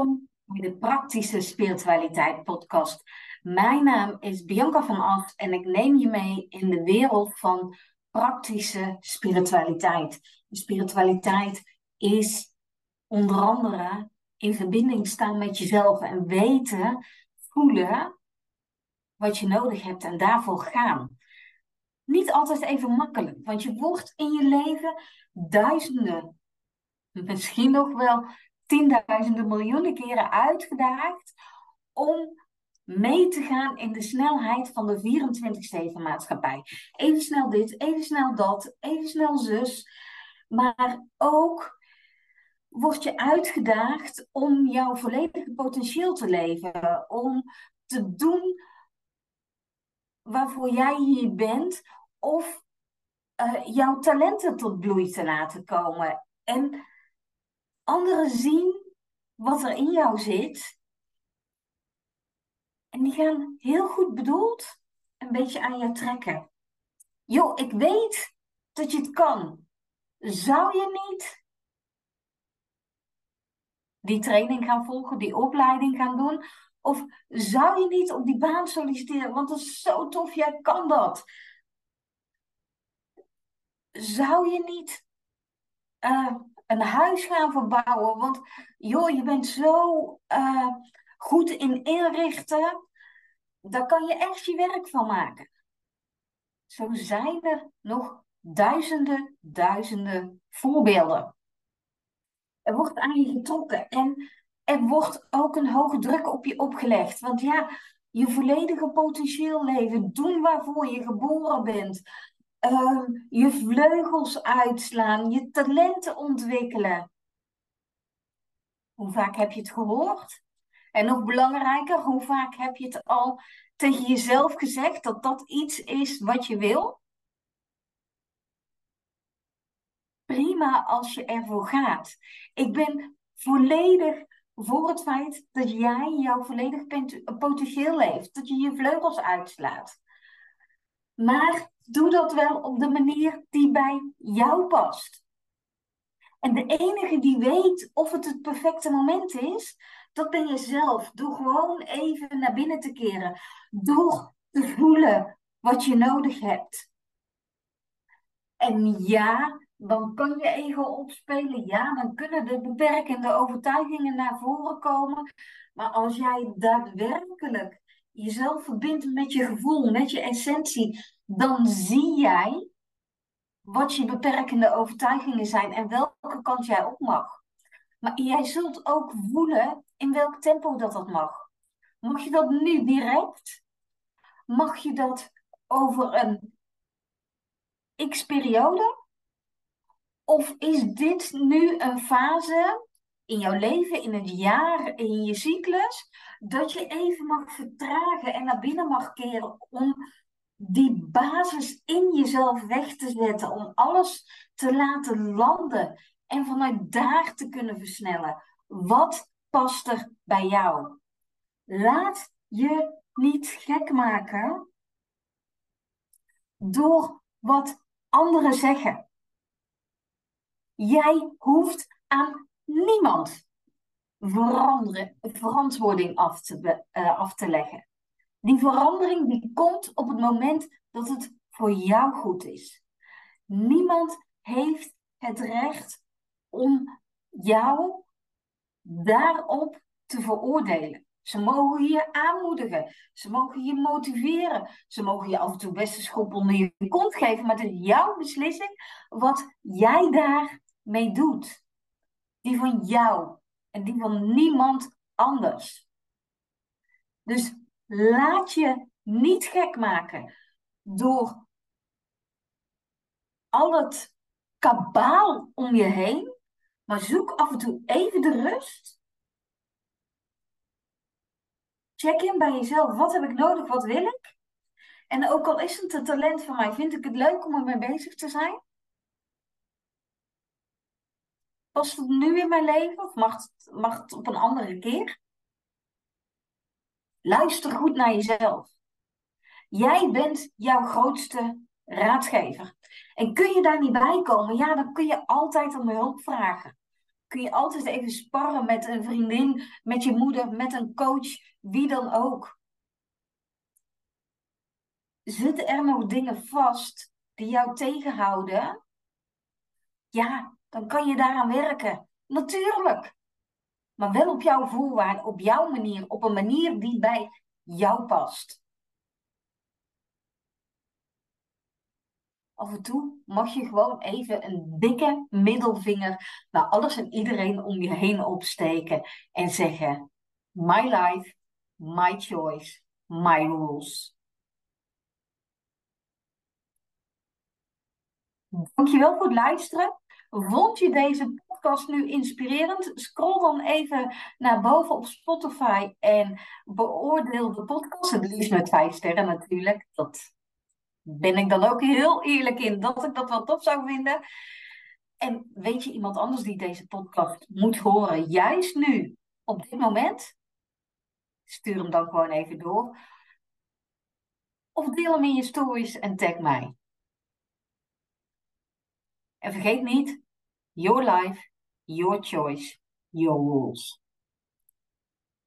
Welkom bij de Praktische Spiritualiteit Podcast. Mijn naam is Bianca van Ast en ik neem je mee in de wereld van praktische spiritualiteit. spiritualiteit is onder andere in verbinding staan met jezelf en weten, voelen wat je nodig hebt en daarvoor gaan. Niet altijd even makkelijk, want je wordt in je leven duizenden, misschien nog wel tienduizenden miljoenen keren uitgedaagd om mee te gaan in de snelheid van de 24-7 maatschappij. Even snel dit, even snel dat, even snel zus. Maar ook word je uitgedaagd om jouw volledige potentieel te leven. Om te doen waarvoor jij hier bent. Of uh, jouw talenten tot bloei te laten komen. En anderen zien wat er in jou zit. En die gaan heel goed bedoeld een beetje aan je trekken. Joh, ik weet dat je het kan. Zou je niet die training gaan volgen, die opleiding gaan doen? Of zou je niet op die baan solliciteren? Want dat is zo tof, jij kan dat. Zou je niet uh, een huis gaan verbouwen. Want joh, je bent zo uh, goed in inrichten. Daar kan je echt je werk van maken. Zo zijn er nog duizenden, duizenden voorbeelden. Er wordt aan je getrokken en er wordt ook een hoge druk op je opgelegd. Want ja, je volledige potentieel leven, doen waarvoor je geboren bent, Ehm, je vleugels uitslaan, je talenten ontwikkelen. Hoe vaak heb je het gehoord? En nog belangrijker, hoe vaak heb je het al tegen jezelf gezegd dat dat iets is wat je wil? Prima als je ervoor gaat. Ik ben volledig voor het feit dat jij jouw volledig potentieel leeft, dat je je vleugels uitslaat. Maar doe dat wel op de manier die bij jou past. En de enige die weet of het het perfecte moment is, dat ben je zelf. Doe gewoon even naar binnen te keren. Door te voelen wat je nodig hebt. En ja, dan kan je ego opspelen. Ja, dan kunnen de beperkende overtuigingen naar voren komen. Maar als jij daadwerkelijk jezelf verbindt met je gevoel, met je essentie, dan zie jij wat je beperkende overtuigingen zijn en welke kant jij op mag. Maar jij zult ook voelen in welk tempo dat dat mag. Mag je dat nu direct? Mag je dat over een x-periode? Of is dit nu een fase in jouw leven, in het jaar, in je cyclus, dat je even mag vertragen en naar binnen mag keren om die basis in jezelf weg te zetten, om alles te laten landen en vanuit daar te kunnen versnellen. Wat past er bij jou? Laat je niet gek maken door wat anderen zeggen. Jij hoeft aan niemand verantwoording af te, uh, af te leggen. Die verandering die komt op het moment dat het voor jou goed is. Niemand heeft het recht om jou daarop te veroordelen. Ze mogen je aanmoedigen. Ze mogen je motiveren. Ze mogen je af en toe best een onder je kont geven. Maar het is jouw beslissing wat jij daarmee doet. Die van jou en die van niemand anders. Dus laat je niet gek maken door al het kabaal om je heen, maar zoek af en toe even de rust. Check in bij jezelf. Wat heb ik nodig? Wat wil ik? En ook al is het een talent van mij, vind ik het leuk om ermee bezig te zijn? Past het nu in mijn leven of mag het, mag het op een andere keer? Luister goed naar jezelf. Jij bent jouw grootste raadgever. En kun je daar niet bij komen, ja, dan kun je altijd om hulp vragen. kun je altijd even sparren met een vriendin, met je moeder, met een coach, wie dan ook. Zitten er nog dingen vast die jou tegenhouden? Ja, dan kan je daaraan werken. Natuurlijk. Maar wel op jouw voorwaarden, op jouw manier, op een manier die bij jou past. Af en toe mag je gewoon even een dikke middelvinger naar alles en iedereen om je heen opsteken en zeggen: My life, my choice, my rules. Dankjewel voor het luisteren. Vond je deze podcast nu inspirerend? Scroll dan even naar boven op Spotify en beoordeel de podcast. Het liefst met vijf sterren natuurlijk. Dat ben ik dan ook heel eerlijk in dat ik dat wel tof zou vinden. En weet je iemand anders die deze podcast moet horen, juist nu, op dit moment? Stuur hem dan gewoon even door. Of deel hem in je stories en tag mij. En vergeet niet, your life, your choice, your rules.